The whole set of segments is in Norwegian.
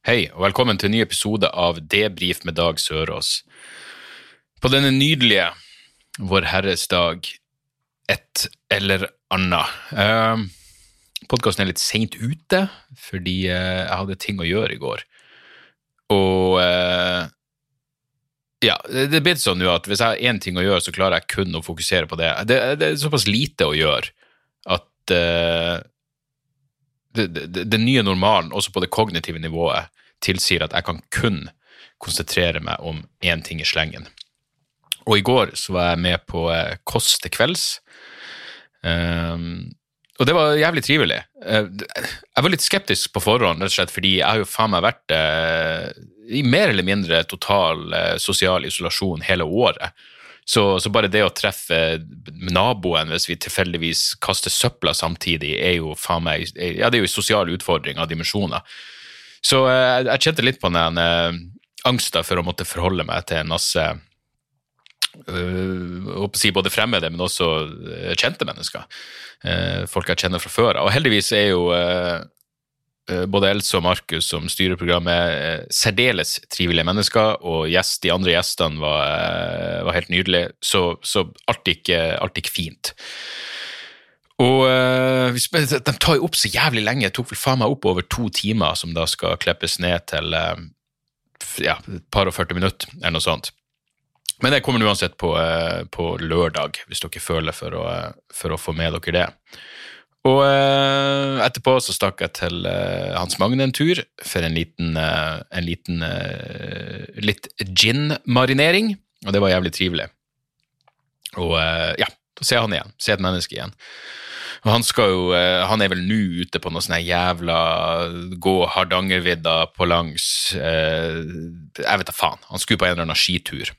Hei, og velkommen til en ny episode av Debrif med Dag Sørås. På denne nydelige Vår Herres dag, et eller annet. Eh, Podkasten er litt seint ute, fordi eh, jeg hadde ting å gjøre i går. Og eh, ja, det er blitt sånn nå at hvis jeg har én ting å gjøre, så klarer jeg kun å fokusere på det. Det, det er såpass lite å gjøre at uh, den nye normalen, også på det kognitive nivået, tilsier at jeg kan kun konsentrere meg om én ting i slengen. Og i går så var jeg med på eh, Kåss til kvelds. Um, og det var jævlig trivelig. Uh, jeg var litt skeptisk på forhånd, rett og slett fordi jeg har jo faen meg vært eh, i mer eller mindre total eh, sosial isolasjon hele året. Så, så, bare det å treffe naboen hvis vi tilfeldigvis kaster søpla samtidig, er jo faen meg Ja, det er jo en sosial utfordring av dimensjoner. Så eh, jeg kjente litt på den eh, angsten for å måtte forholde meg til en masse øh, si både fremmede, men også uh, kjente mennesker. Uh, folk jeg kjenner fra før av. Og heldigvis er jo både Else og Markus som styrer programmet, særdeles trivelige mennesker, og gjest, de andre gjestene var, var helt nydelige, så, så alt, gikk, alt gikk fint. Og De tar jo opp så jævlig lenge. Det tok vel faen meg opp over to timer, som da skal klippes ned til ja, et par og 40 minutter, eller noe sånt. Men det kommer uansett på, på lørdag, hvis dere føler for å, for å, få med dere det. Og etterpå så stakk jeg til Hans Magne en tur for en liten, en liten litt gin-marinering, og det var jævlig trivelig. Og ja, da ser jeg han igjen. Ser et menneske igjen. Og han skal jo eh, Han er vel nå ute på noe sånn jævla gå Hardangervidda på langs eh, Jeg vet da faen. Han skulle på en eller annen skitur.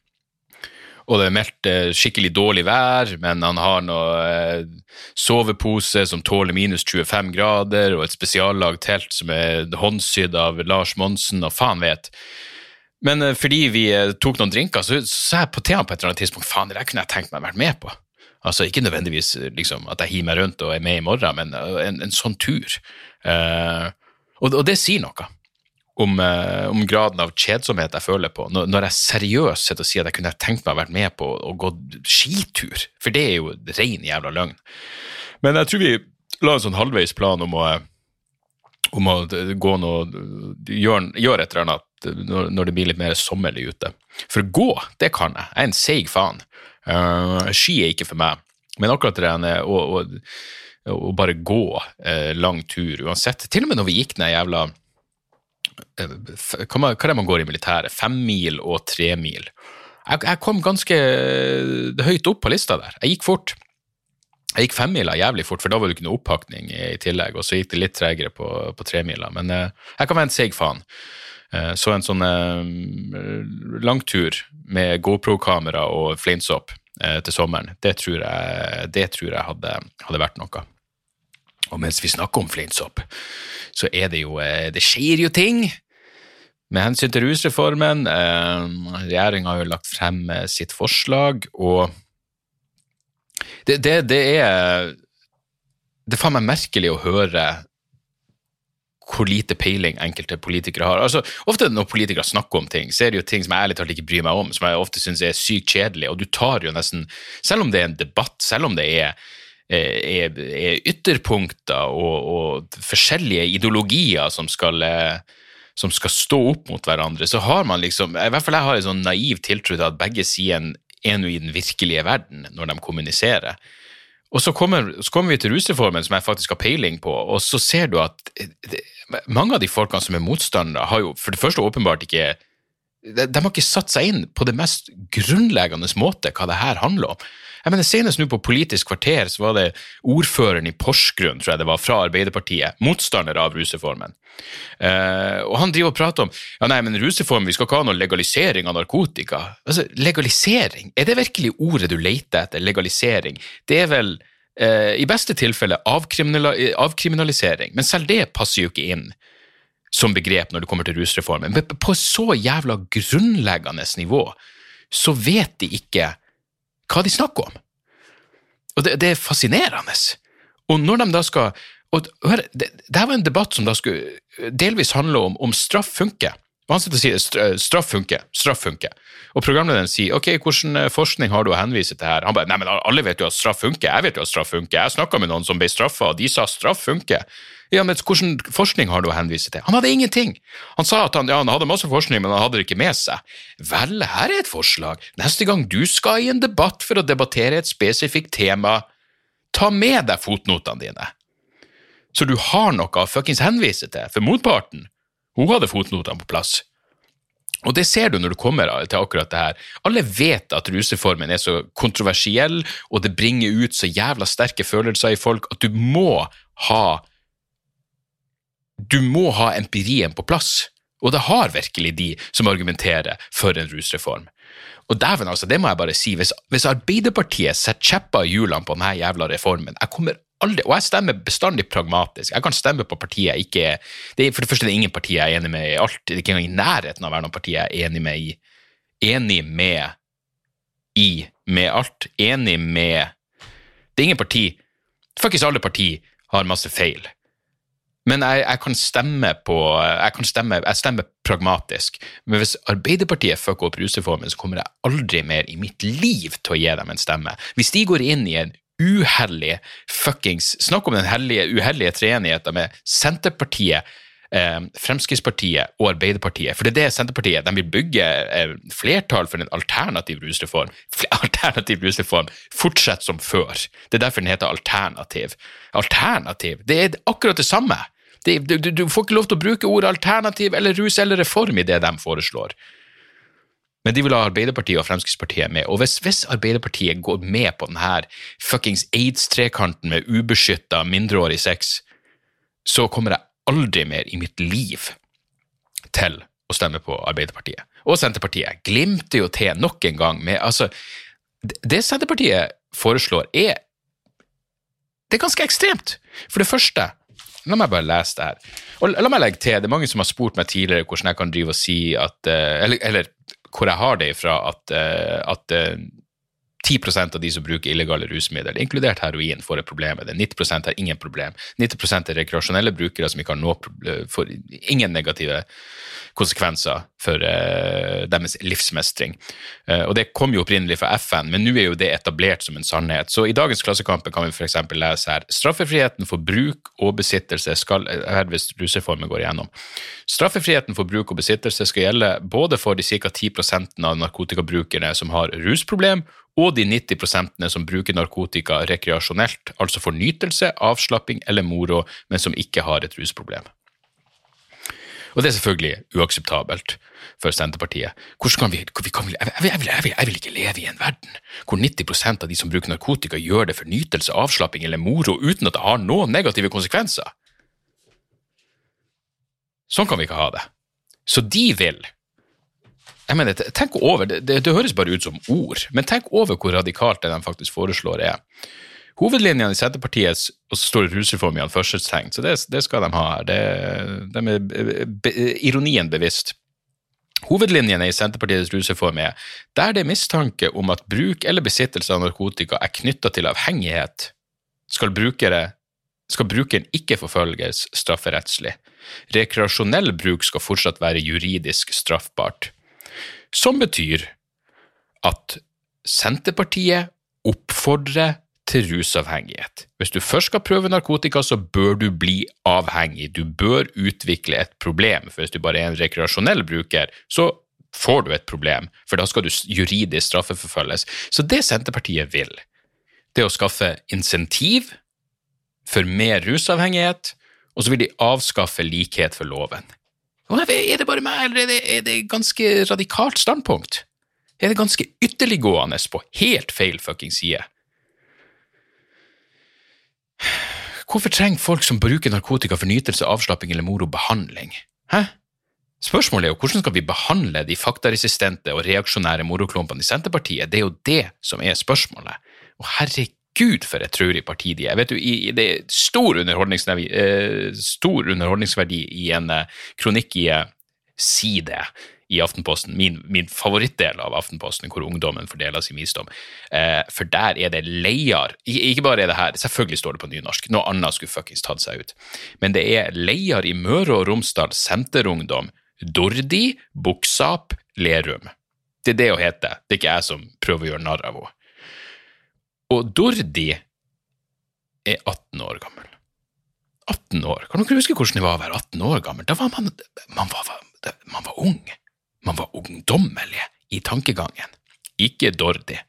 Og det er meldt eh, skikkelig dårlig vær, men han har noe sovepose som tåler minus 25 grader, og et spesiallagd telt som er håndsydd av Lars Monsen, og faen vet. Men fordi vi tok noen drinker, så sa jeg på temaet på et eller annet tidspunkt faen, det der kunne jeg tenkt meg å være med på. Altså Ikke nødvendigvis liksom, at jeg hiver meg rundt og er med i morgen, men en, en sånn tur. Uh, og, og, det sier noe om, uh, om, graden av kjedsomhet jeg føler på, når, når jeg seriøst sitter og sier at jeg kunne tenkt meg å vært med på å gå skitur, for det er jo ren jævla løgn. Men jeg tror vi la en sånn halvveis plan om å, om å gå noe, gjøre, gjør et eller annet når, når det blir litt mer sommerlig ute. For å gå, det kan jeg. Jeg er en seig faen. Uh, ski er ikke for meg, men akkurat det å, å, bare gå uh, lang tur uansett Til og med når vi gikk den jævla hva, hva er det man går i militæret? Femmil og tremil. Jeg, jeg kom ganske høyt opp på lista der. Jeg gikk fort. Jeg gikk femmila jævlig fort, for da var det ikke noe oppakning i tillegg. Og så gikk det litt tregere på, på tremila. Men jeg kan være en seig faen. Eh, så en sånn eh, langtur med GoPro-kamera og fleinsopp eh, til sommeren, det tror jeg, det tror jeg hadde, hadde, vært noe. Og mens vi snakker om fleinsopp, så er det jo Det skjer jo ting! Med hensyn til rusreformen, regjeringa har jo lagt frem sitt forslag, og det, det, det er Det er faen meg merkelig å høre hvor lite peiling enkelte politikere har. Altså, Ofte når politikere snakker om ting, så er det jo ting som jeg ærlig talt ikke bryr meg om, som jeg ofte syns er sykt kjedelig, og du tar jo nesten Selv om det er en debatt, selv om det er, er, er ytterpunkter og, og, forskjellige ideologier som skal, som skal stå opp mot hverandre, så har man liksom I hvert fall jeg har en sånn naiv tiltro til at begge sider er nå i den virkelige verden når de kommuniserer. Og så kommer, så kommer, vi til rusreformen, som jeg faktisk har peiling på, og så ser du at det, mange av de folkene som er motstandere, har jo for det første åpenbart ikke de, de, har ikke satt seg inn på det mest grunnleggende måte hva det her handler om. Jeg mener, Senest nå på Politisk kvarter så var det ordføreren i Porsgrunn tror jeg det var, fra Arbeiderpartiet, motstander av rusreformen. Uh, og Han driver og prater om ja nei, men rusreformen, vi skal ikke ha noe legalisering av narkotika. Altså, Legalisering, er det virkelig ordet du leter etter? Legalisering? Det er vel uh, i beste tilfelle avkriminalisering, men selv det passer jo ikke inn som begrep når det kommer til rusreformen. Men på så jævla grunnleggende nivå så vet de ikke hva de snakker om. Og det, det er fascinerende. Og når de da skal og hør, det, det her var en debatt som da skulle delvis handle om om straff funker. Han sitter og sier straff funker, straff funker. Og programlederen sier ok, hvordan eh, forskning har du å henvise til her? Han bare nei, men alle vet jo at straff funker, jeg vet jo at straff funker. Jeg snakka med noen som ble straffa, og de sa straff funker. Ja, men hvordan forskning har du å henvise til? Han hadde ingenting. Han sa at han, ja, han hadde masse forskning, men han hadde det ikke med seg. Vel, her er et forslag. Neste gang du skal i en debatt for å debattere et spesifikt tema, ta med deg fotnotene dine. Så du har noe å fuckings henvise til, for motparten, hun hadde fotnotene på plass. Og det ser du når du kommer til akkurat det her. Alle vet at rusreformen er så kontroversiell, og det bringer ut så jævla sterke følelser i folk at du må ha Du må ha empirien på plass. Og det har virkelig de som argumenterer for en rusreform. Og dæven, altså, det må jeg bare si. Hvis, hvis Arbeiderpartiet setter kjepper i hjulene på denne jævla reformen Jeg kommer aldri, Og jeg stemmer bestandig pragmatisk. Jeg kan stemme på partiet jeg ikke det er, For det første det er ingen parti jeg er enig med i alt. Det er ikke engang i nærheten av å være noen parti jeg er enig med i. Enig med i med alt. Enig med Det er ingen parti Fuckings alle parti har masse feil. Men jeg, jeg, kan stemme på jeg, kan stemme, jeg stemmer pragmatisk. Men hvis Arbeiderpartiet fucker opp rusreformen, så kommer jeg aldri mer i mitt liv til å gi dem en stemme. Hvis de går inn i en uhellig fuckings Snakk om den hellige, uhellige treenigheten med Senterpartiet, eh, Fremskrittspartiet og Arbeiderpartiet. For det er det Senterpartiet de vil bygge eh, flertall for en alternativ rusreform. Alternativ rusreform fortsetter som før. Det er derfor den heter alternativ. Alternativ, det er akkurat det samme. Det, du, du, får ikke lov til å bruke ordet alternativ eller rus eller reform i det de foreslår. Men de vil ha Arbeiderpartiet og Fremskrittspartiet med. Og hvis, hvis Arbeiderpartiet går med på denne fuckings aids-trekanten med ubeskytta mindreårig sex, så kommer jeg aldri mer i mitt liv til å stemme på Arbeiderpartiet. Og Senterpartiet glimter jo til nok en gang med altså, Det Senterpartiet foreslår, er Det er ganske ekstremt. For det første La meg bare lese det her. Og la meg legge til, Det er mange som har spurt meg tidligere hvordan jeg kan drive og si at eh, Eller, eller hvor jeg har det ifra at, eh, at 10 eh, av de som bruker illegale rusmidler, inkludert heroin, får et problem med det. 90% har ingen problem. 90% er rekreasjonelle brukere som ikke har noe, får ingen negative konsekvenser for uh, deres livsmestring. Uh, og Det kom jo opprinnelig fra FN, men nå er jo det etablert som en sannhet. Så I dagens Klassekampen kan vi f.eks. lese her straffefriheten for bruk og besittelse skal her hvis rusreformen går igjennom. Straffefriheten for bruk og besittelse skal gjelde både for de ca. 10% av narkotikabrukerne som har rusproblem, og de 90 som bruker narkotika rekreasjonelt, altså for nytelse, avslapping eller moro, men som ikke har et rusproblem. Og det er selvfølgelig uakseptabelt for Senterpartiet. Hvordan kan vi, vi kan, jeg, jeg, vil, jeg, vil, ikke leve i en verden hvor 90% av de som bruker narkotika, gjør det for nytelse, avslapping eller moro uten at det har noen negative konsekvenser. Sånn kan vi ikke ha det. Så de vil jeg mener, tenk over, det, det, det, høres bare ut som ord, men tenk over hvor radikalt det de faktisk foreslår er. Hovedlinjene i Senterpartiets og så står det rusreform i anførselstegn, så det, det, skal de ha her. De er ironien bevisst. Hovedlinjene i Senterpartiets rusreform er der det er mistanke om at bruk eller besittelse av narkotika er knytta til avhengighet, skal, brukere, skal brukeren ikke forfølges strafferettslig. Rekreasjonell bruk skal fortsatt være juridisk straffbart. Som betyr at Senterpartiet oppfordrer til rusavhengighet. Hvis du først skal prøve narkotika, så bør du bli avhengig. Du bør utvikle et problem. For hvis du bare er en rekreasjonell bruker, så får du et problem, for da skal du juridisk straffeforfølges. Så det Senterpartiet vil, det er å skaffe insentiv for mer rusavhengighet, og så vil de avskaffe likhet for loven. Er det bare meg, eller er det, er det ganske radikalt standpunkt? Er det ganske ytterliggående på helt feil fucking side? Hvorfor trenger folk som bruker narkotika for nytelse, avslapping eller moro, behandling? Hæ? Spørsmålet er jo hvordan skal vi behandle de faktaresistente og reaksjonære moroklumpene i Senterpartiet? Det er jo det som er spørsmålet. Og herregud, for et traurig parti de er. Vet du, Det er stor underholdningsverdi, eh, stor underholdningsverdi i en eh, kronikk i, eh, si det i Aftenposten, min, min favorittdel av Aftenposten, hvor ungdommen fordeler sin visdom. Eh, for der er det leier Ikke bare er det her, selvfølgelig står det på nynorsk, noe annet skulle fuckings tatt seg ut. Men det er leier i Møre og Romsdal Senterungdom, Dordi, Buksap, Lerum. Det er det hun heter, det er ikke jeg som prøver å gjøre narr av henne. Og Dordi er 18 år gammel. 18 år. Kan dere huske hvordan det var å være 18 år gammel? Da var man, man, var, man var ung. Man var ungdommelig i tankegangen. Ikke Dordi.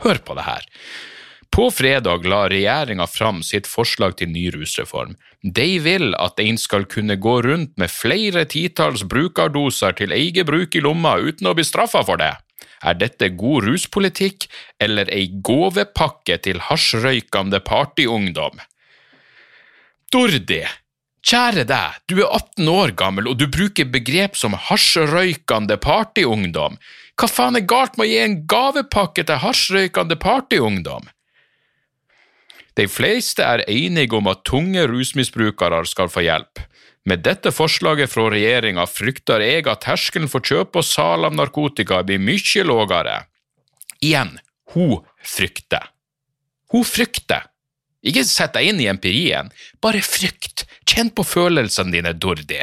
Hør på det her. På fredag la regjeringa fram sitt forslag til ny rusreform. De vil at en skal kunne gå rundt med flere titalls brukerdoser til eget bruk i lomma uten å bli straffa for det. Er dette god ruspolitikk eller ei gåvepakke til hasjrøykende partyungdom? Dordi, kjære deg, du er 18 år gammel og du bruker begrep som hasjrøykende partyungdom. Hva faen er galt med å gi en gavepakke til hasjrøykende partyungdom? De fleste er enige om at tunge rusmisbrukere skal få hjelp. Med dette forslaget fra regjeringa frykter jeg at terskelen for kjøp og salg av narkotika blir mye lavere. Igjen, hun frykter. Hun frykter. Ikke sett deg inn i empirien, bare frykt, kjenn på følelsene dine, Dordi.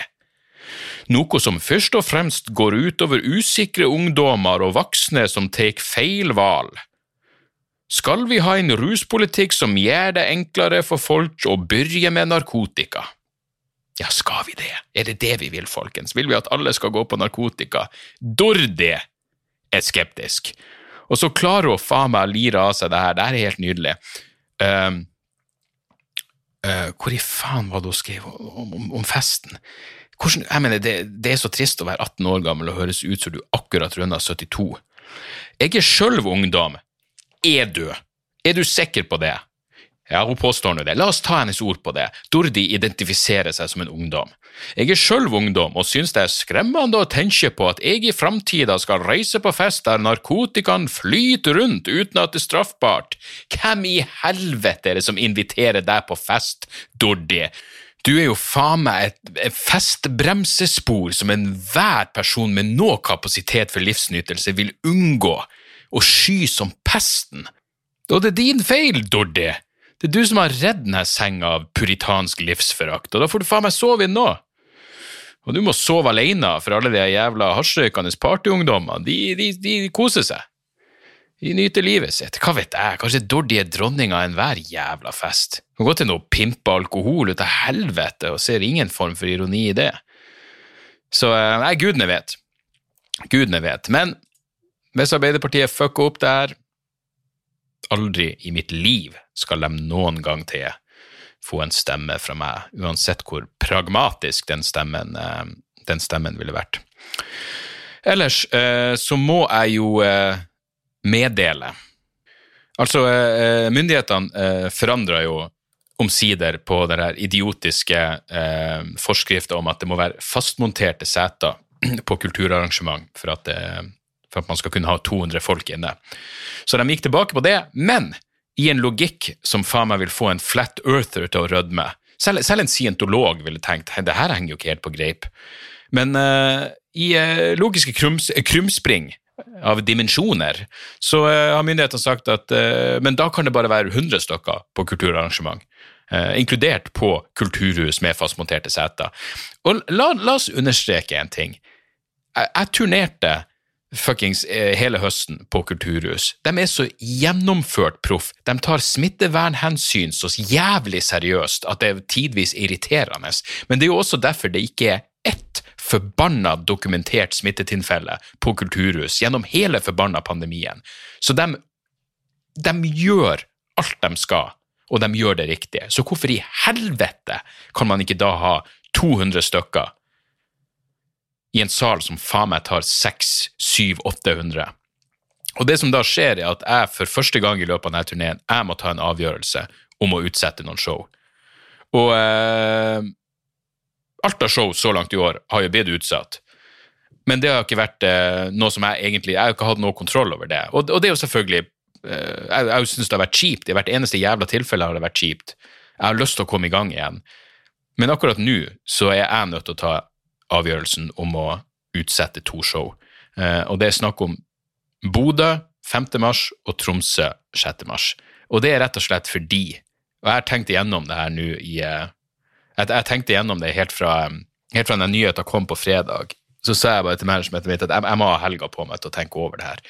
Noe som først og fremst går utover usikre ungdommer og voksne som tar feil valg. Skal vi ha en ruspolitikk som gjør det enklere for folk å begynne med narkotika? Ja, skal vi det? Er det det vi vil, folkens? Vil vi at alle skal gå på narkotika? Dordi er skeptisk. Og så klarer hun faen meg å lire av seg det her. Det her er helt nydelig. Uh, uh, hvor i faen var det hun skrev om, om, om festen? Hvordan, jeg mener, det, det, er så trist å være 18 år gammel og høres ut som du akkurat runda 72. Jeg er sjøl ungdom. Er du? Er du sikker på det? Ja, hun påstår nå det. La oss ta hennes ord på det. Dordi identifiserer seg som en ungdom. Jeg er sjøl ungdom og synes det er skremmende å tenke på at jeg i framtida skal reise på fest der narkotikaen flyter rundt uten at det er straffbart. Hvem i helvete er det som inviterer deg på fest, Dordi? Du er jo faen meg et festbremsespor som enhver person med noe kapasitet for livsnytelse vil unngå og sky som pesten. Og det er din feil, Dordi. Det er du som har redd denne senga av puritansk livsforakt, og da får du faen meg sove inn nå. Og du må sove alene, for alle de jævla hasjrøykende partyungdommene, de, de, de, koser seg. De nyter livet sitt. Hva vet jeg, kanskje Dordi er dronninga av enhver jævla fest. Kan gå til noe pimpa alkohol ut av helvete og ser ingen form for ironi i det. Så eh, nei, gudene vet. Gudene vet. Men hvis Arbeiderpartiet fucker opp det her, aldri i mitt liv skal de noen gang til få en stemme fra meg, uansett hvor pragmatisk den stemmen, eh, den stemmen ville vært. Ellers eh, så må jeg jo eh, meddele Altså, myndighetene forandra jo omsider på den der idiotiske forskrifta om at det må være fastmonterte seter på kulturarrangement for at det at man skal kunne ha 200 folk inne. Så de gikk tilbake på det, men i en logikk som faen meg vil få en flat earther til å rødme. Selv, selv en scientolog ville tenkt det her henger jo ikke helt på greip. Men uh, i uh, logiske krums, krumspring av dimensjoner, så uh, har myndighetene sagt at men da kan det bare være 100 stykker på kulturarrangement. inkludert på kulturhus med fastmonterte seter. Og la, la oss understreke en ting. Jeg, jeg turnerte fuckings eh, hele høsten på kulturhus. De er så gjennomført proff. De tar smittevernhensyn så jævlig seriøst at det er tidvis irriterende. Men det er jo også derfor det ikke er ett forbanna dokumentert smittetilfelle på kulturhus gjennom hele forbanna pandemien. Så de, de gjør alt de skal, og de gjør det riktige. Så hvorfor i helvete kan man ikke da ha 200 stykker i en sal som faen meg tar 600-700-800. Og det som da skjer, er at jeg for første gang i løpet av denne turneen jeg må ta en avgjørelse om å utsette noen show. Og eh, alt av show så langt i år har jo blitt utsatt. Men det har ikke vært eh, noe som jeg egentlig Jeg har ikke hatt noe kontroll over det. Og, og det er jo selvfølgelig eh, Jeg, jeg syns det har vært kjipt. I hvert eneste jævla tilfelle har det vært kjipt. Jeg har lyst til å komme i gang igjen. Men akkurat nå så er jeg nødt til å ta avgjørelsen om å utsette to show. Eh, og det er snakk om Bodø 5. mars og Tromsø 6. mars. Og det er rett og slett fordi Og jeg har tenkt igjennom det her nå i eh, jeg, tenkte igjennom det helt fra, helt fra den nyheten kom på fredag. Så sa jeg bare til managementet mitt at jeg, jeg må ha helga på meg til å tenke over det her.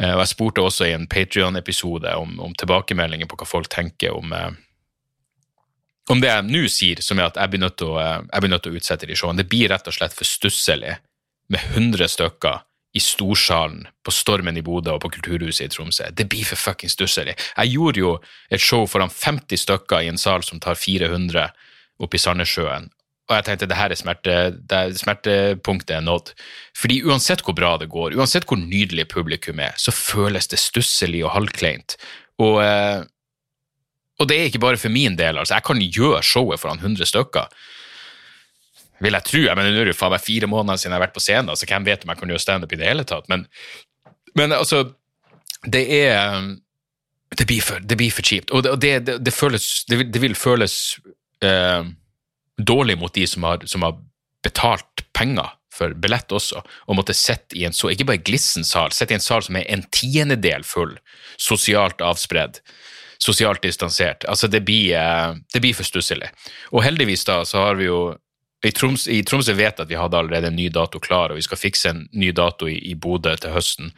Eh, og jeg spurte også i en Patrion-episode om, om, tilbakemeldinger på hva folk tenker om om det jeg nå sier, som er at jeg blir nødt til å, blir nødt til å utsette de showene. Det blir rett og slett for stusselig med 100 stykker i Storsalen, på Stormen i Bodø og på Kulturhuset i Tromsø. Det blir for fuckings stusslig. Jeg gjorde jo et show foran 50 stykker i en sal som tar 400 oppe i Sandnessjøen, og jeg tenkte det her er smerte, smertepunktet er nådd. Fordi uansett hvor bra det går, uansett hvor nydelig publikum er, så føles det stusslig og halvkleint. Og, eh, og det er ikke bare for min del. altså Jeg kan gjøre showet foran 100 stykker vil jeg tro. Jeg mener, Nå er det faen meg fire måneder siden jeg har vært på scenen, så hvem vet om jeg kan gjøre standup i det hele tatt? Men, men altså, det er Det blir for, det blir for kjipt. Og det, det, det, føles, vil føles eh, dårlig mot de som har, som har, betalt penger for billett også, og måtte sitte i en så, ikke bare glissen sal, sitte i en sal som er en tiendedel full, sosialt avspredd sosialt distansert. Altså, det blir, eh, det blir for stusslig. Og heldigvis da, så har vi jo i, Troms, I Tromsø vet jeg at vi hadde allerede en ny dato klar, og vi skal fikse en ny dato i, i Bodø til høsten.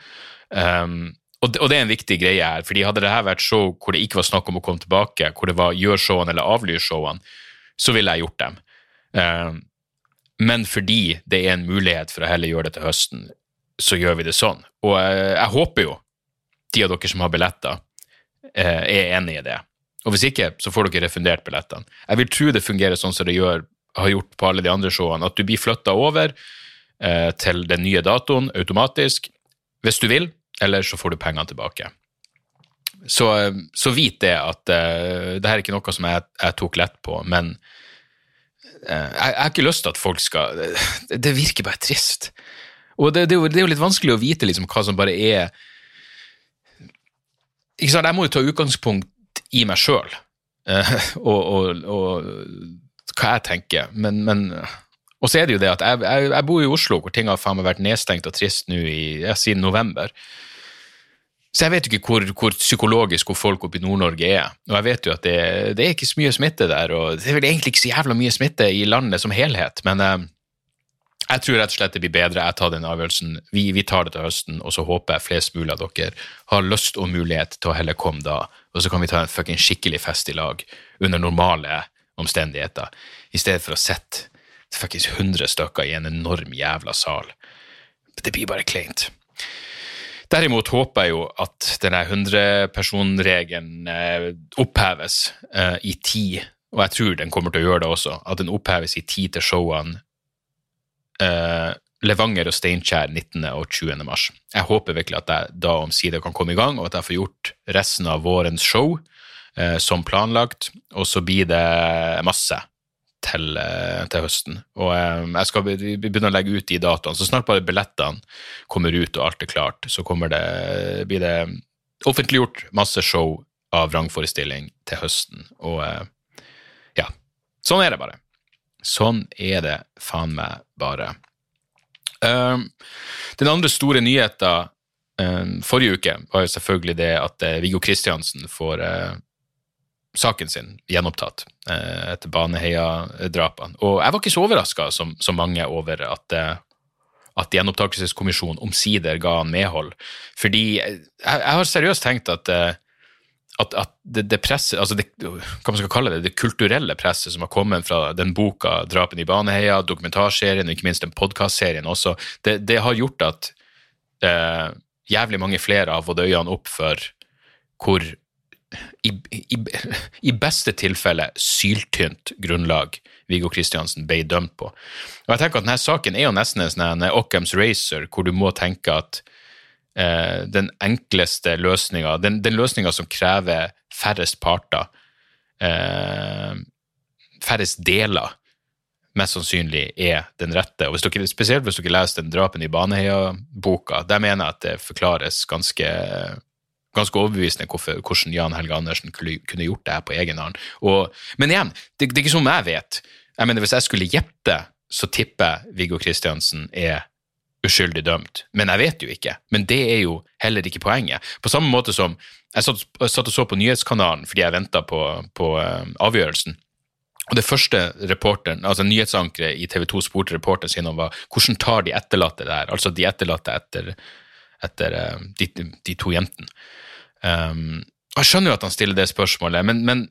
Um, og, det, og, det, er en viktig greie her, fordi hadde det her vært show hvor det ikke var snakk om å komme tilbake, hvor det var gjør showene eller avlyr showene, så ville jeg gjort dem. Um, men fordi det er en mulighet for å heller gjøre det til høsten, så gjør vi det sånn. Og uh, jeg håper jo de av dere som har billetter, er enig i det. Og hvis ikke, så får dere refundert billettene. Jeg vil tro det fungerer sånn som det gjør har gjort på alle de andre showene, at du blir flytta over eh, til den nye datoen automatisk hvis du vil, eller så får du pengene tilbake. Så, eh, så vit det at eh, det her er ikke noe som jeg, jeg tok lett på, men eh, jeg, jeg, har ikke lyst til at folk skal Det, det virker bare trist. Og det, det, det, er jo, litt vanskelig å vite liksom, hva som bare er ikke sant, Jeg må jo ta utgangspunkt i meg sjøl. Eh, og, og, og hva jeg tenker, men, men Og så er det jo det at jeg, jeg, jeg bor i Oslo, hvor ting har faen meg vært nedstengt og trist nå i, siden november. Så jeg vet jo ikke hvor, hvor psykologisk hvor folk oppe i Nord-Norge er. Og jeg vet jo at det, det, er ikke så mye smitte der, og det er vel egentlig ikke så jævla mye smitte i landet som helhet, men eh, jeg tror rett og slett det blir bedre. Jeg tar den avgjørelsen. Vi, vi, tar det til høsten, og så håper jeg flest mulig av dere har lyst og mulighet til å heller komme da, og så kan vi ta en fucking skikkelig fest i lag under normale omstendigheter, i stedet for å sette fuckings 100 stykker i en enorm jævla sal. Det blir bare kleint. Derimot håper jeg jo at denne 100-personregelen eh, oppheves eh, i tid, og jeg tror den kommer til å gjøre det også, at den oppheves i tid til showene eh, Levanger og Steinkjer 19. og 20. mars. Jeg håper virkelig at jeg da omsider kan komme i gang, og at jeg får gjort resten av vårens show eh, som planlagt, og så blir det masse til, eh, til høsten. Og eh, jeg skal begynne å legge ut de datoene. Så snart bare billettene kommer ut og alt er klart, så det, blir det offentliggjort masse show av vrangforestilling til høsten. Og ja, sånn er det bare. Sånn er det faen meg bare. Um, den andre store nyheten um, forrige uke var jo selvfølgelig det at uh, Viggo Kristiansen får uh, saken sin gjenopptatt eh, etter Baneheia-drapene. Og jeg var ikke så overraska som, som, mange over at, eh, at gjenopptakelseskommisjonen omsider ga han medhold. Fordi jeg, jeg har seriøst tenkt at, eh, at, at det, det, presset, altså det, hva man skal kalle det, det kulturelle presset som har kommet fra den boka 'Drapen i Baneheia', dokumentarserien og ikke minst den podkastserien også, det, det, har gjort at eh, jævlig mange flere har fått øynene opp for hvor i, i, i, beste tilfelle syltynt grunnlag Viggo Kristiansen ble dømt på. Og jeg tenker at denne Saken er jo nesten en sånn Occams racer, hvor du må tenke at eh, den enkleste løsninga, den, den løsninga som krever færrest parter, eh, færrest deler, mest sannsynlig er den rette. Og hvis dere, Spesielt hvis dere leser den 'Drapen i Baneheia'-boka, der mener jeg at det forklares ganske ganske overbevisende hvorfor, hvordan Jan Helge Andersen kunne, gjort det her på egen hånd. Men igjen, det, det, er ikke som jeg vet. Jeg mener, Hvis jeg skulle gjette, så tipper jeg Viggo Kristiansen er uskyldig dømt. Men jeg vet jo ikke. Men det er jo heller ikke poenget. På samme måte som jeg satt, jeg satt og så på nyhetskanalen fordi jeg venta på, på uh, avgjørelsen. Og det første reporteren, altså nyhetsankeret i TV 2 spurte reporteren sin om, var hvordan tar de etterlatte det her? Altså de etterlatte etter, etter uh, de, de, to jentene. Um, jeg skjønner jo at han stiller det spørsmålet, men, men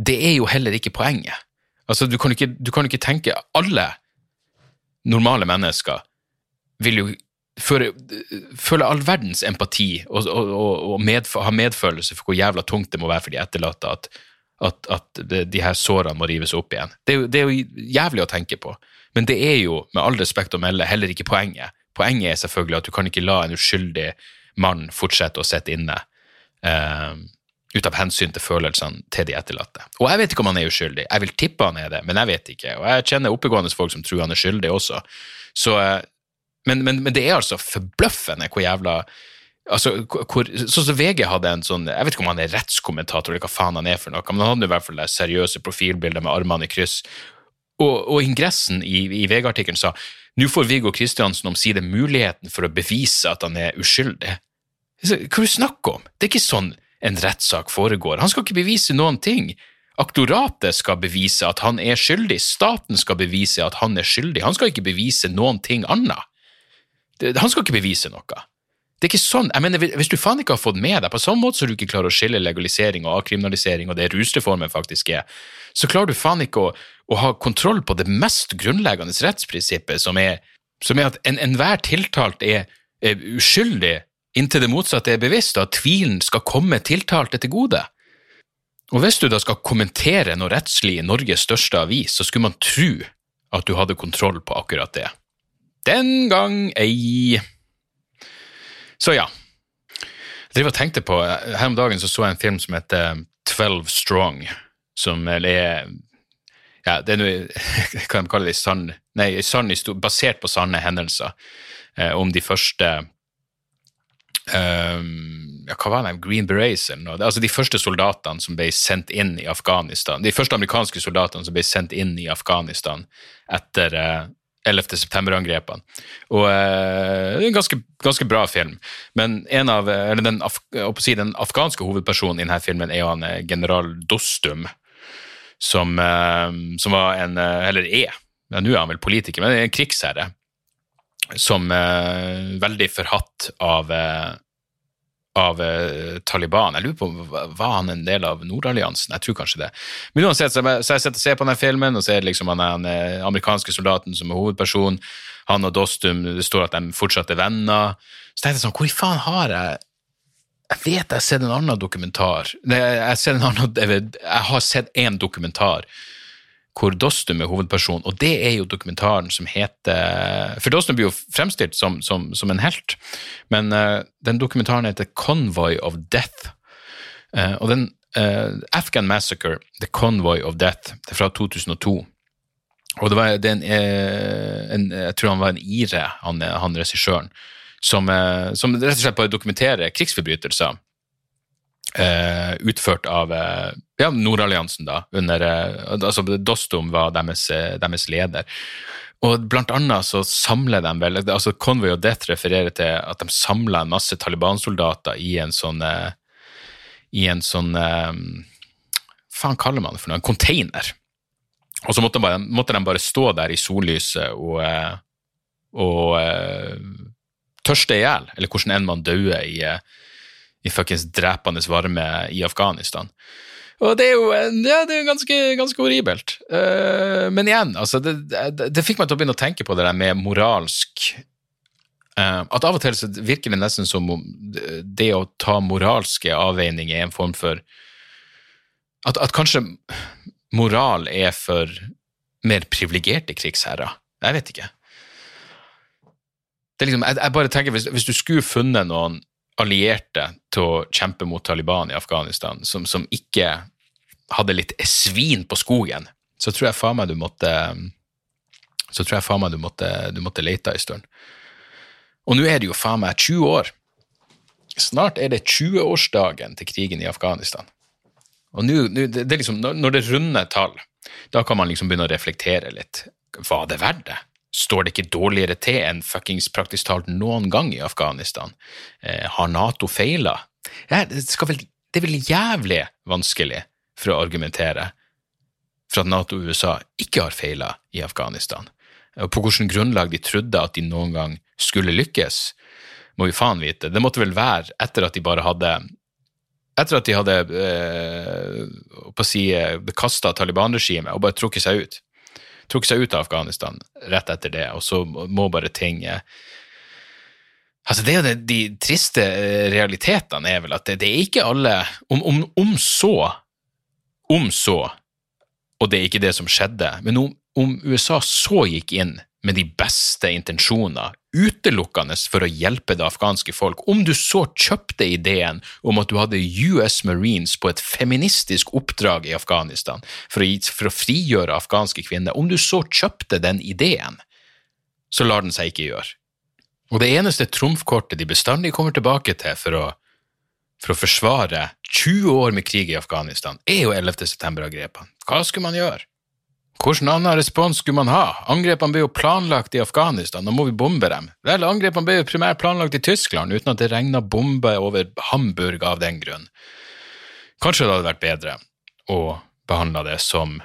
det er jo heller ikke poenget. Altså, du kan ikke, du kan ikke tenke Alle normale mennesker vil jo føle, føle all verdens empati og, og, og medf ha medfølelse for hvor jævla tungt det må være for de etterlatte at, at, at de her sårene må rives opp igjen. Det er, jo, det er, jo, jævlig å tenke på, men det er jo, med all respekt å melde, heller ikke poenget. Poenget er selvfølgelig at du kan ikke la en uskyldig mann fortsette å sitte inne uh, ut av hensyn til følelsene til de etterlatte. Og jeg vet ikke om han er uskyldig, jeg vil tippe han er det, men jeg vet ikke. Og jeg kjenner oppegående folk som tror han er skyldig også. Så uh, men, men, men, det er altså forbløffende hvor jævla altså, hvor, Sånn som VG hadde en sånn Jeg vet ikke om han er rettskommentator eller hva faen han er for noe, men han hadde i hvert fall det seriøse profilbildet med armene i kryss. Og, og ingressen i, i VG-artikkelen sa nå får Viggo Kristiansen omsider muligheten for å bevise at han er uskyldig. Hva er det du snakker om? Det er ikke sånn en rettssak foregår. Han skal ikke bevise noen ting. Aktoratet skal bevise at han er skyldig, staten skal bevise at han er skyldig. Han skal ikke bevise noen ting annet. Han skal ikke bevise noe. Det er ikke sånn, jeg mener, Hvis du faen ikke har fått med deg, på samme måte som du ikke klarer å skille legalisering og avkriminalisering og det rusreformen faktisk er, så klarer du faen ikke å, å ha kontroll på det mest grunnleggende rettsprinsippet, som er, som er at enhver en tiltalt er, er, uskyldig inntil det motsatte er bevisst, og at tvilen skal komme tiltalte til gode. Og hvis du da skal kommentere noe rettslig i Norges største avis, så skulle man tro at du hadde kontroll på akkurat det. Den gang ei. Så ja. Jeg driver og tenkte på, Her om dagen så, jeg en film som heter Twelve Strong, som er ja, det er noe, kan de kalle det sann, nei, sann basert på sanne hendelser eh, om de første um, ja, hva var det, Green Berets eller noe. Altså de første soldatene som ble sendt inn i Afghanistan. De første amerikanske soldatene som ble sendt inn i Afghanistan etter uh, 11. september-angrepene. Og eh, en ganske, bra film. Men en av, eller den, af, si, den afghanske hovedpersonen i denne filmen er jo han eh, general Dostum, som, eh, som var en eh, Eller er, ja, nå er han vel politiker, men en krigsherre. Som er eh, veldig forhatt av av eh, Taliban. Jeg lurer på, Var han en del av Nordalliansen? Jeg tror kanskje det. Men uansett, så jeg, jeg sitter og ser på denne filmen, og ser liksom han, den eh, amerikanske soldaten som er hovedperson. Han og Dostum, det står at de fortsatt er venner. Så tenkte jeg sånn, hvor i faen har jeg Jeg vet jeg har sett en annen dokumentar. jeg, jeg, en annen, jeg har sett én dokumentar hvor Dostum er hovedperson, og det er jo dokumentaren som heter For Dostum blir jo fremstilt som, som, som en helt, men uh, den dokumentaren heter Convoy of Death. Uh, og den uh, Afghan Massacre, The Convoy of Death, det er fra 2002. Og det var det en, en, Jeg tror han var en ire, han, han regissøren, som, som rett og slett bare dokumenterer krigsforbrytelser Uh, utført av uh, ja, Nordalliansen, da. Under, uh, altså Dostum var deres, deres, leder. Og blant annet så samler de vel altså Convoy og Death refererer til at de samla en masse Taliban-soldater i en sånn I en sånn faen kaller man det for noe? En container. Og så måtte de bare, måtte de bare stå der i sollyset og, og tørste i hjel, eller hvordan enn man dauer i i fuckings drepende varme i Afghanistan. Og det er jo ja, det er ganske, ganske horribelt. Uh, men igjen, altså, det, det, det, fikk meg til å begynne å tenke på det der med moralsk uh, At av og til så virker det nesten som om det å ta moralske avveininger er en form for at, at kanskje moral er for mer privilegerte krigsherrer. Jeg vet ikke. Liksom, jeg, jeg, bare tenker, hvis, hvis du skulle funnet noen allierte til å kjempe mot Taliban i Afghanistan, som, som ikke hadde litt svin på skogen, så tror jeg faen meg du måtte så tror jeg faen meg du måtte, du måtte lete en stund. Og nå er det jo faen meg 20 år. Snart er det 20-årsdagen til krigen i Afghanistan. Og nå, det er liksom, når det runder tall, da kan man liksom begynne å reflektere litt. Var det verdt det? Står det ikke dårligere til enn fuckings praktisk talt noen gang i Afghanistan? Eh, har Nato feila? Ja, det, det er vel jævlig vanskelig for å argumentere for at Nato og USA ikke har feila i Afghanistan. Og på hvilket grunnlag de trodde at de noen gang skulle lykkes, må vi faen vite. Det måtte vel være etter at de bare hadde Etter at de hadde eh, si, kasta Taliban-regimet og bare trukket seg ut. Trukket seg ut av Afghanistan rett etter det, og så må bare ting Altså det er jo De triste eh, realitetene er vel at det, det er ikke alle om, om, om så Om så og det er ikke det som skjedde. Men om, om USA så gikk inn med de beste intensjoner, utelukkende for å hjelpe det afghanske folk, om du så kjøpte ideen om at du hadde US Marines på et feministisk oppdrag i Afghanistan for å, for å frigjøre afghanske kvinner, om du så kjøpte den ideen, så lar den seg ikke gjøre. Og det eneste trumfkortet de bestandig kommer tilbake til for å, for å forsvare 20 år med krig i Afghanistan, er jo 11. september-angrepene. Hva skulle man gjøre? Hvilken annen respons skulle man ha? Angrepene ble jo planlagt i Afghanistan, nå må vi bombe dem. Vel, angrepene ble jo primært planlagt i Tyskland, uten at det regna bomber over Hamburg av den grunn. Kanskje det hadde vært bedre å behandle det som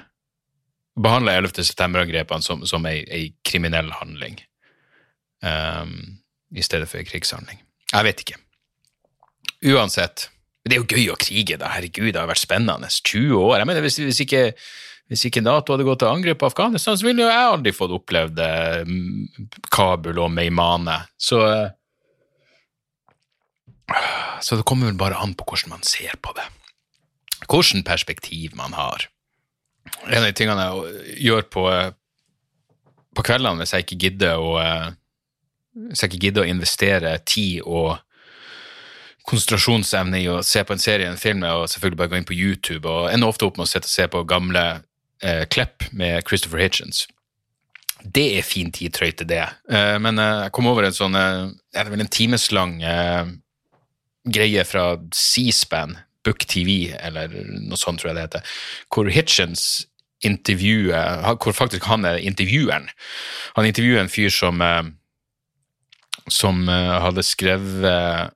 Behandle 11. september-angrepene som, som ei, ei, kriminell handling, um, i stedet for ei krigshandling. Jeg vet ikke. Uansett, det er jo gøy å krige, da. Herregud, det har vært spennende. 20 år. Jeg mener, hvis, hvis, ikke, hvis ikke, Nato hadde gått til angrep på Afghanistan, så ville jo jeg aldri fått opplevd eh, Kabul og Meimane. Så eh, Så det kommer vel bare an på hvordan man ser på det. Hvilket perspektiv man har. En av de tingene jeg gjør på, eh, på kveldene hvis jeg ikke gidder å hvis jeg ikke gidder å investere tid og konsentrasjonsevne i å se på en serie en film og selvfølgelig bare gå inn på YouTube. og Ender ofte opp med å sitte og se på gamle eh, Klepp med Christopher Hitchens. Det er fin tid trøyte, det. Eh, men eh, jeg kom over en sånn eh, er det vel en timeslang eh, greie fra C-SPAN, Book TV, eller noe sånt tror jeg det heter, hvor Hitchens intervjuer Hvor faktisk han er intervjueren. Han intervjuer en fyr som eh, som hadde skrevet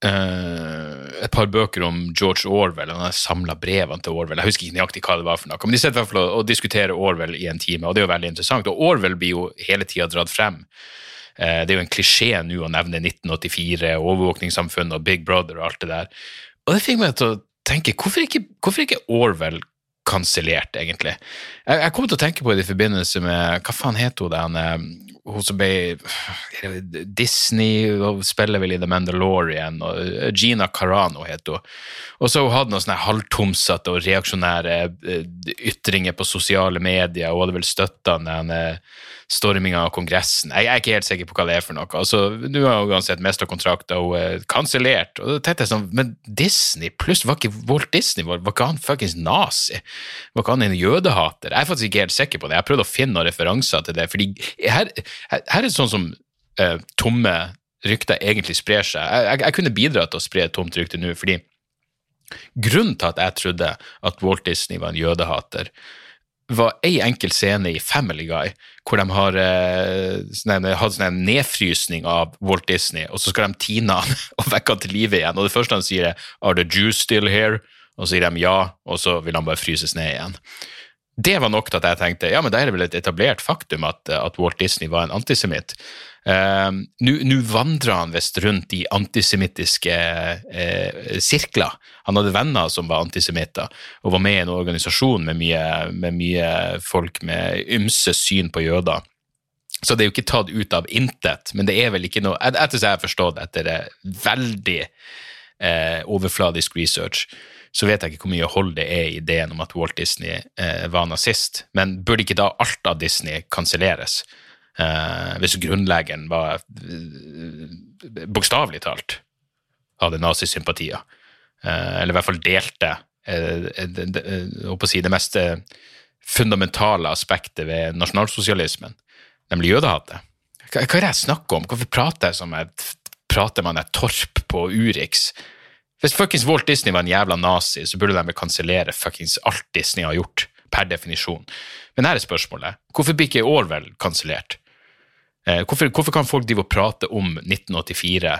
Uh, et par bøker om George Orwell, og han har samla brevene til Orwell. Jeg husker ikke nøyaktig hva det var for noe, men de sitter i hvert fall og, og diskuterer Orwell i en time, og det er jo veldig interessant. Og Orwell blir jo hele tida dratt frem. Uh, det er jo en klisjé nå å nevne 1984, overvåkningssamfunnet og Big Brother og alt det der. Og det fikk meg til å tenke, hvorfor ikke, hvorfor ikke Orwell kansellert, egentlig? Jeg, jeg kom til å tenke på det i forbindelse med Hva faen het hun den eh, hun som ble Disney og spiller vel i The Mandalorian, og eh, Gina Carano heter hun. Og så hun hatt noen sånne halvtomsete og reaksjonære eh, ytringer på sosiale medier, og hadde vel støtta den storminga av Kongressen. Jeg, er ikke helt sikker på hva det er for noe. Altså, Nå har hun uansett mista kontrakter og er kansellert. Og da tenkte jeg sånn, Men Disney pluss, var ikke Walt Disney var, var ikke han fuckings nazi? Var ikke han en jødehater? Jeg er faktisk ikke helt sikker på det. Jeg prøvde å finne noen referanser til det. fordi her, her, er det sånn som uh, tomme rykter egentlig sprer seg. Jeg, jeg, jeg kunne bidratt til å spre et tomt rykte nå, fordi grunnen til at jeg trodde at Walt Disney var en jødehater, var ei enkel scene i Family Guy hvor de har eh, sånn, hatt sånn nedfrysning av Walt Disney, og så skal de tine han og vekke han til live igjen. Og det første han sier, er 'Are the Jews still here?' Og så sier de ja, og så vil han bare fryses ned igjen. Det var nok til at jeg tenkte ja, men da er det vel et etablert faktum at, at Walt Disney var en antisemitt. Uh, Nå vandra han visst rundt i antisemittiske uh, sirkler. Han hadde venner som var antisemitter, og var med i en organisasjon med mye, med mye folk med ymse syn på jøder. Så det er jo ikke tatt ut av intet, men det er vel ikke noe Etter som jeg har forstått, etter veldig uh, overfladisk research, så vet jeg ikke hvor mye hold det er i ideen om at Walt Disney var nazist. Men burde ikke da alt av Disney kanselleres? Eh, hvis grunnleggeren var eh, bokstavelig talt hadde nazisympatier, eh, eller i hvert fall delte eh, det, si, det mest eh, fundamentale aspektet ved nasjonalsosialismen, nemlig jødehatet. Hva, hva er det jeg snakker om? Hvorfor prater jeg som et, prater man et torp på Urix? Hvis fuckings Walt Disney var en jævla nazi, så burde de kansellere fuckings alt Disney har gjort per definisjon. Men her er spørsmålet. Hvorfor blir ikke Orwell kansellert? Eh, hvorfor, hvorfor, kan folk drive og prate om 1984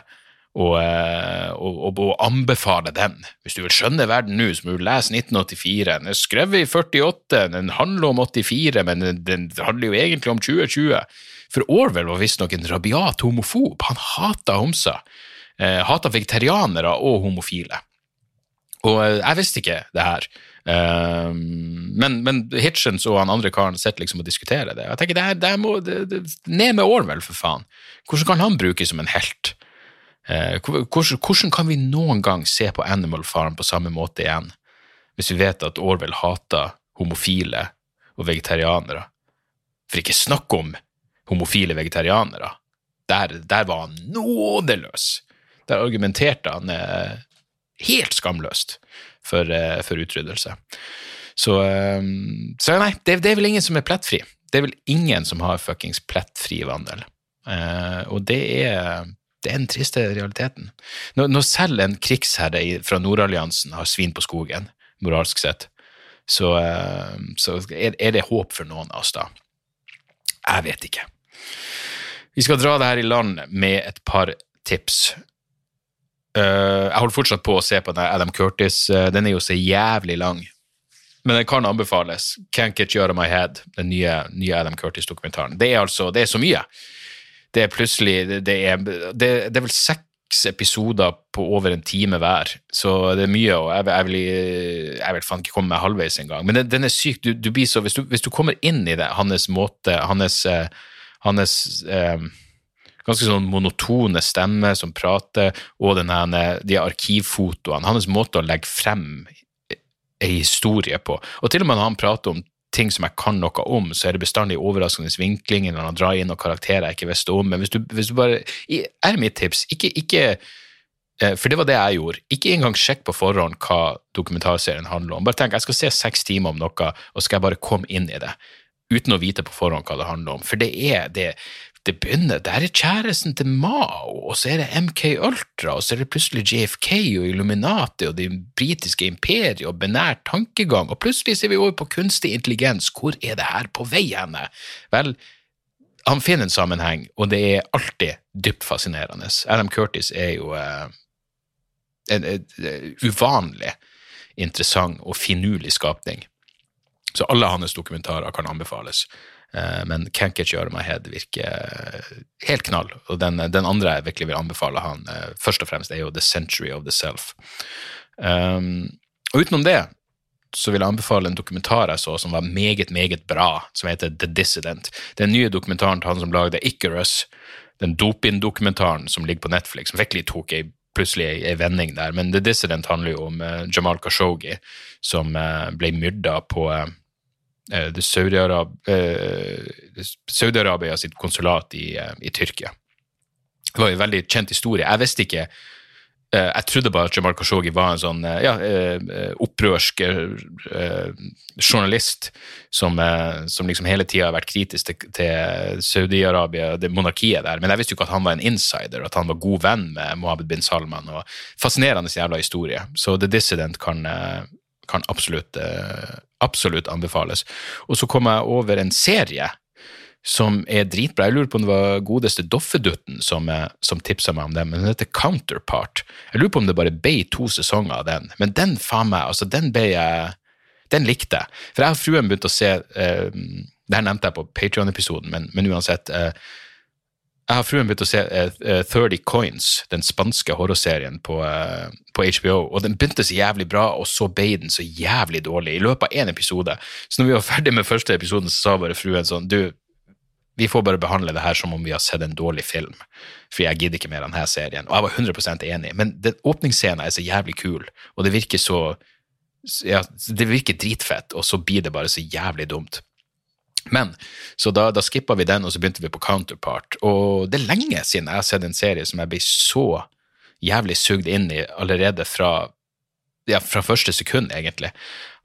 og, eh, og, og, og, anbefale den? Hvis du vil skjønne verden nå, så må du lese 1984. Den er skrevet i 48, den handler om 84, men den, den handler jo egentlig om 2020. For Orwell var visstnok en rabiat homofob. Han hata homser. Eh, hata vegetarianere og homofile. Og eh, jeg visste ikke det her. Uh, men, men, Hitchens og han andre karen sitter liksom og diskuterer det. Jeg tenker, det, det må, det, det, Ned med Orwell, for faen! Hvordan kan han brukes som en helt? Uh, hvordan, hvordan, kan vi noen gang se på Animal Farm på samme måte igjen, hvis vi vet at Orwell hater homofile og vegetarianere? For ikke snakk om homofile vegetarianere. Der, der var han nådeløs! Der argumenterte han helt skamløst for, uh, for utryddelse. Så, um, så nei, det, det, er vel ingen som er plettfri. Det er vel ingen som har fuckings plettfri vandel. Uh, og det er, det er den triste realiteten. Når, når selv en krigsherre fra Nordalliansen har svin på skogen, moralsk sett, så, så er, er, det håp for noen av oss da. Jeg vet ikke. Vi skal dra det her i land med et par tips. Uh, jeg holder fortsatt på å se på den Adam Curtis. Uh, den er jo så jævlig lang. Men den kan anbefales. Can't Get You Out of My Head, den nye, nye Adam Curtis-dokumentaren. Det er altså det er så mye. Det er plutselig Det er, det, det er vel seks episoder på over en time hver, så det er mye, og jeg, jeg vil, jeg vil faen ikke komme meg halvveis engang. Men den, den, er syk. Du, du blir så, hvis du, hvis du, kommer inn i det, hans måte, hans, uh, hans um, ganske sånn monotone stemme som prater, og denne, de arkivfotoene. Hans måte å legge frem ei historie på. Og til og med når han prater om ting som jeg kan noe om, så er det bestandig overraskende vinklinger når han drar inn noen karakterer jeg ikke visste om. Men hvis du, hvis du bare Er mitt tips, ikke, ikke eh, for det var det jeg gjorde. Ikke engang sjekk på forhånd hva dokumentarserien handler om. Bare tenk, jeg skal se seks timer om noe, og skal jeg bare komme inn i det. Uten å vite på forhånd hva det handler om. For det er det det begynner Der er kjæresten til Mao, og så er det MK Ultra, og så er det plutselig JFK og Illuminati og det britiske imperiet og benær tankegang, og plutselig ser vi over på kunstig intelligens. Hvor er det her på vei henne? Vel, han finner en sammenheng, og det er alltid dypt fascinerende. Adam Curtis er jo eh, en, en, en uvanlig interessant og finurlig skapning. Så alle hans dokumentarer kan anbefales. Eh, men Can't Get You Out of My Head virker helt knall. Og den, den, andre jeg virkelig vil anbefale han, eh, først og fremst, er jo The Century of the Self. Um, og utenom det så vil jeg anbefale en dokumentar jeg så som var meget, meget bra, som heter The Dissident. Den nye dokumentaren til han som lagde Icarus, den Dopin-dokumentaren som ligger på Netflix, som virkelig tok ei plutselig ei vending der. Men The Dissident handler jo om Jamal Khashoggi, som ble myrda på uh, Eh, Saudi-Arabia sitt konsulat i, eh, i, Tyrkia. Det var en veldig kjent historie. Jeg visste ikke eh, Jeg trodde bare at Jamal Khashoggi var en sånn ja, opprørsk journalist som, som, liksom hele tida har vært kritisk til, til Saudi-Arabia, det monarkiet der. Men jeg visste jo ikke at han var en insider, at han var god venn med Mohammed bin Salman. og Fascinerende jævla historie. Så The Dissident kan, kan absolutt absolutt anbefales. Og så kom jeg over en serie som er dritbra. Jeg lurer på om det var godeste Doffedutten som, eh, som tipsa meg om den, men den heter Counterpart. Jeg lurer på om det bare ble to sesonger av den, men den faen meg, altså den ble jeg Den likte jeg. For jeg og fruen begynte å se eh, Det her nevnte jeg på Patrion-episoden, men, men, uansett. Eh, jeg har fruen begynt å se uh, uh, 30 Coins, den spanske horrorserien på, uh, på, HBO, og den begynte så jævlig bra, og så ble den så jævlig dårlig i løpet av én episode. Så når vi var ferdig med første episoden, så sa bare fruen sånn Du, vi får bare behandle det her som om vi har sett en dårlig film, for jeg gidder ikke mer av denne serien. Og jeg var 100% enig, men den åpningsscenen er så jævlig kul, og det virker så ja, Det virker dritfett, og så blir det bare så jævlig dumt. Men, så da, da skippa vi den, og så begynte vi på Counterpart. Og det er lenge siden jeg har sett en serie som jeg ble så jævlig sugd inn i allerede fra, ja, fra første sekund, egentlig.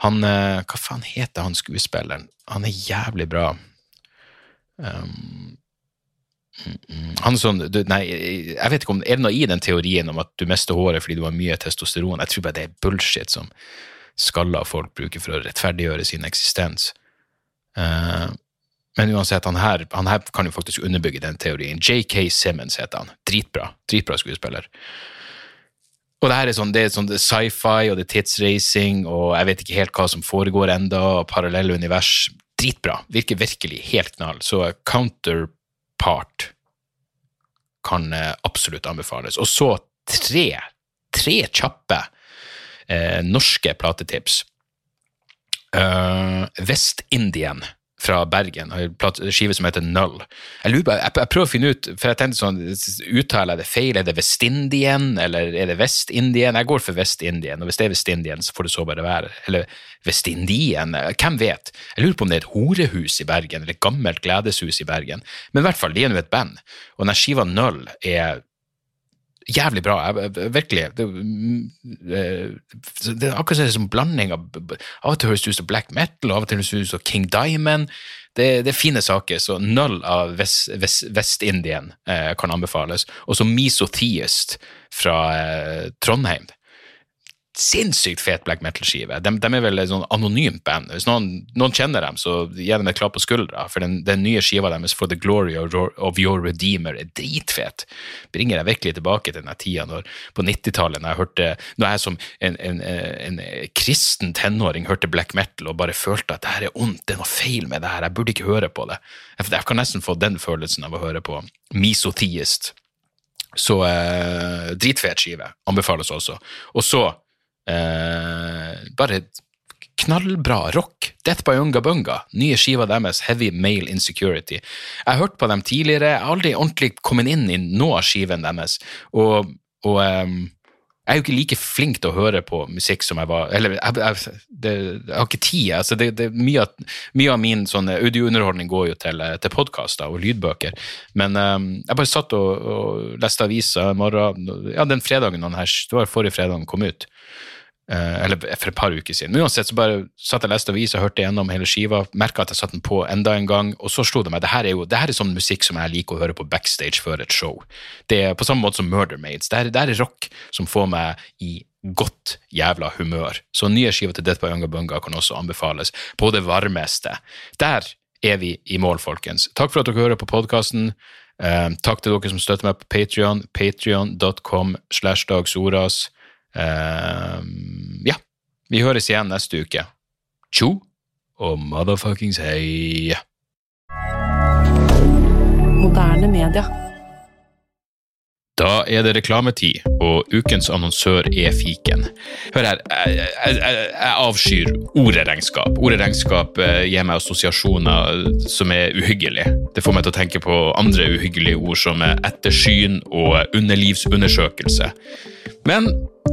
Han eh, Hva faen heter han skuespilleren? Han er jævlig bra. Um, han sånn, du, nei, jeg vet ikke om, Er det noe i den teorien om at du mister håret fordi du har mye testosteron? Jeg tror bare det er bullshit som skalla folk bruker for å rettferdiggjøre sin eksistens. Uh, men uansett, han her, han her, kan jo faktisk underbygge den teorien. JK Simmons heter han. Dritbra. Dritbra skuespiller. Og det her er sånn, det er sånn sci-fi og det er tidsreising, og jeg vet ikke helt hva som foregår enda, og parallelle univers. Dritbra. Virker virkelig helt knall. Så Counterpart kan eh, absolutt anbefales. Og så tre, tre kjappe eh, norske platetips. Uh, Vest-Indien fra Bergen, en skive som heter Null. Jeg, lurer, jeg, jeg, prøver å finne ut, for jeg tenkte sånn, uttaler jeg det feil? Er det Vestindien, eller er det Vestindien? Jeg går for Vestindien, og hvis det er Vestindien, så får det så bare være. Eller Vestindien, hvem vet? Jeg lurer på om det er et horehus i Bergen, eller et gammelt gledeshus i Bergen. Men i hvert fall, de er nå et band, og den skiva Null er jævlig bra. virkelig. Det, det, er akkurat som en blanding av Av og til høres det ut som black metal, av og til høres det ut som King Diamond. Det, det, er fine saker, så Null av Vest-Indien Vest, eh, kan anbefales. Og så Misotheist fra eh, Trondheim sinnssykt fet black metal-skive. De, de, er vel et sånn anonymt band. Hvis noen, noen, kjenner dem, så gi dem et klapp på skuldra, for den, den, nye skiva deres, For the Glory of, of Your Redeemer, er dritfet. Bringer deg virkelig tilbake til den tida når, på 90-tallet, når jeg hørte når jeg som en, en, en, kristen tenåring hørte black metal og bare følte at det her er ondt, det er noe feil med det her, jeg burde ikke høre på det. Jeg, jeg kan nesten få den følelsen av å høre på Misotheist. Så eh, dritfet skive. Anbefales også. Og så Eh, bare knallbra rock. Death by Unga Bunga, nye skiva deres, Heavy Male Insecurity. Jeg har hørt på dem tidligere, jeg har aldri ordentlig kommet inn i noe av skiven deres. Og, og um, jeg er jo ikke like flink til å høre på musikk som jeg var Eller jeg, jeg, det, jeg har ikke tid. Altså det, det, mye, av, mye, av min sånn audiounderholdning går jo til, til podkaster og lydbøker. Men um, jeg bare satt og, og leste aviser morgen, ja, den fredagen den her, det var forrige fredag den kom ut. Uh, eller for et par uker siden. Men uansett så bare satt jeg leste avis og hørte gjennom hele skiva. Merka at jeg satte den på enda en gang, og så slo det meg det her er jo det her er sånn musikk som jeg liker å høre på backstage før et show. Det er På samme måte som Murder Maids. Det det er rock som får meg i godt jævla humør. Så nye skiver til Death by Unga Bunga kan også anbefales på det varmeste. Der er vi i mål, folkens. Takk for at dere hører på podkasten. Eh, takk til dere som støtter meg på Patrion. Patrion.com slash dagsordas. Uh, ja, vi høres igjen neste uke. Tjo og motherfuckings hei. Moderne media. Da er det reklametid, og ukens annonsør er fiken. Hør her, jeg, jeg, jeg avskyr ordet regnskap. Ordet regnskap eh, gir meg assosiasjoner som er uhyggelige. Det får meg til å tenke på andre uhyggelige ord som ettersyn og underlivsundersøkelse. Men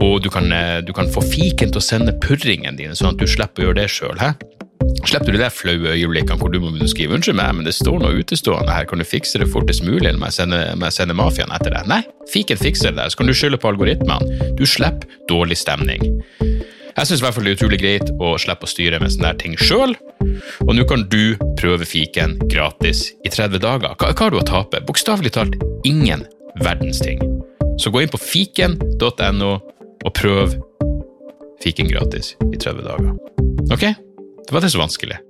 Og du kan, eh, du kan få fiken til å sende purringen dine, sånn at du slipper å gjøre det sjøl. Slipper du de flaue øyeblikkene hvor du må skrive 'unnskyld meg, men det står noe utestående her, kan du fikse det fortest mulig', eller må jeg sende, sende mafiaen etter deg? Nei, fiken fikser det der, så kan du skylde på algoritmene. Du slipper dårlig stemning. Jeg syns det er utrolig greit å slippe å styre med sånne ting sjøl, og nå kan du prøve fiken gratis i 30 dager. Hva, hva har du å tape? Bokstavelig talt ingen verdens ting. Så gå inn på fiken.no og prøv fiken gratis i 30 dager. Ok? Det var ikke så vanskelig.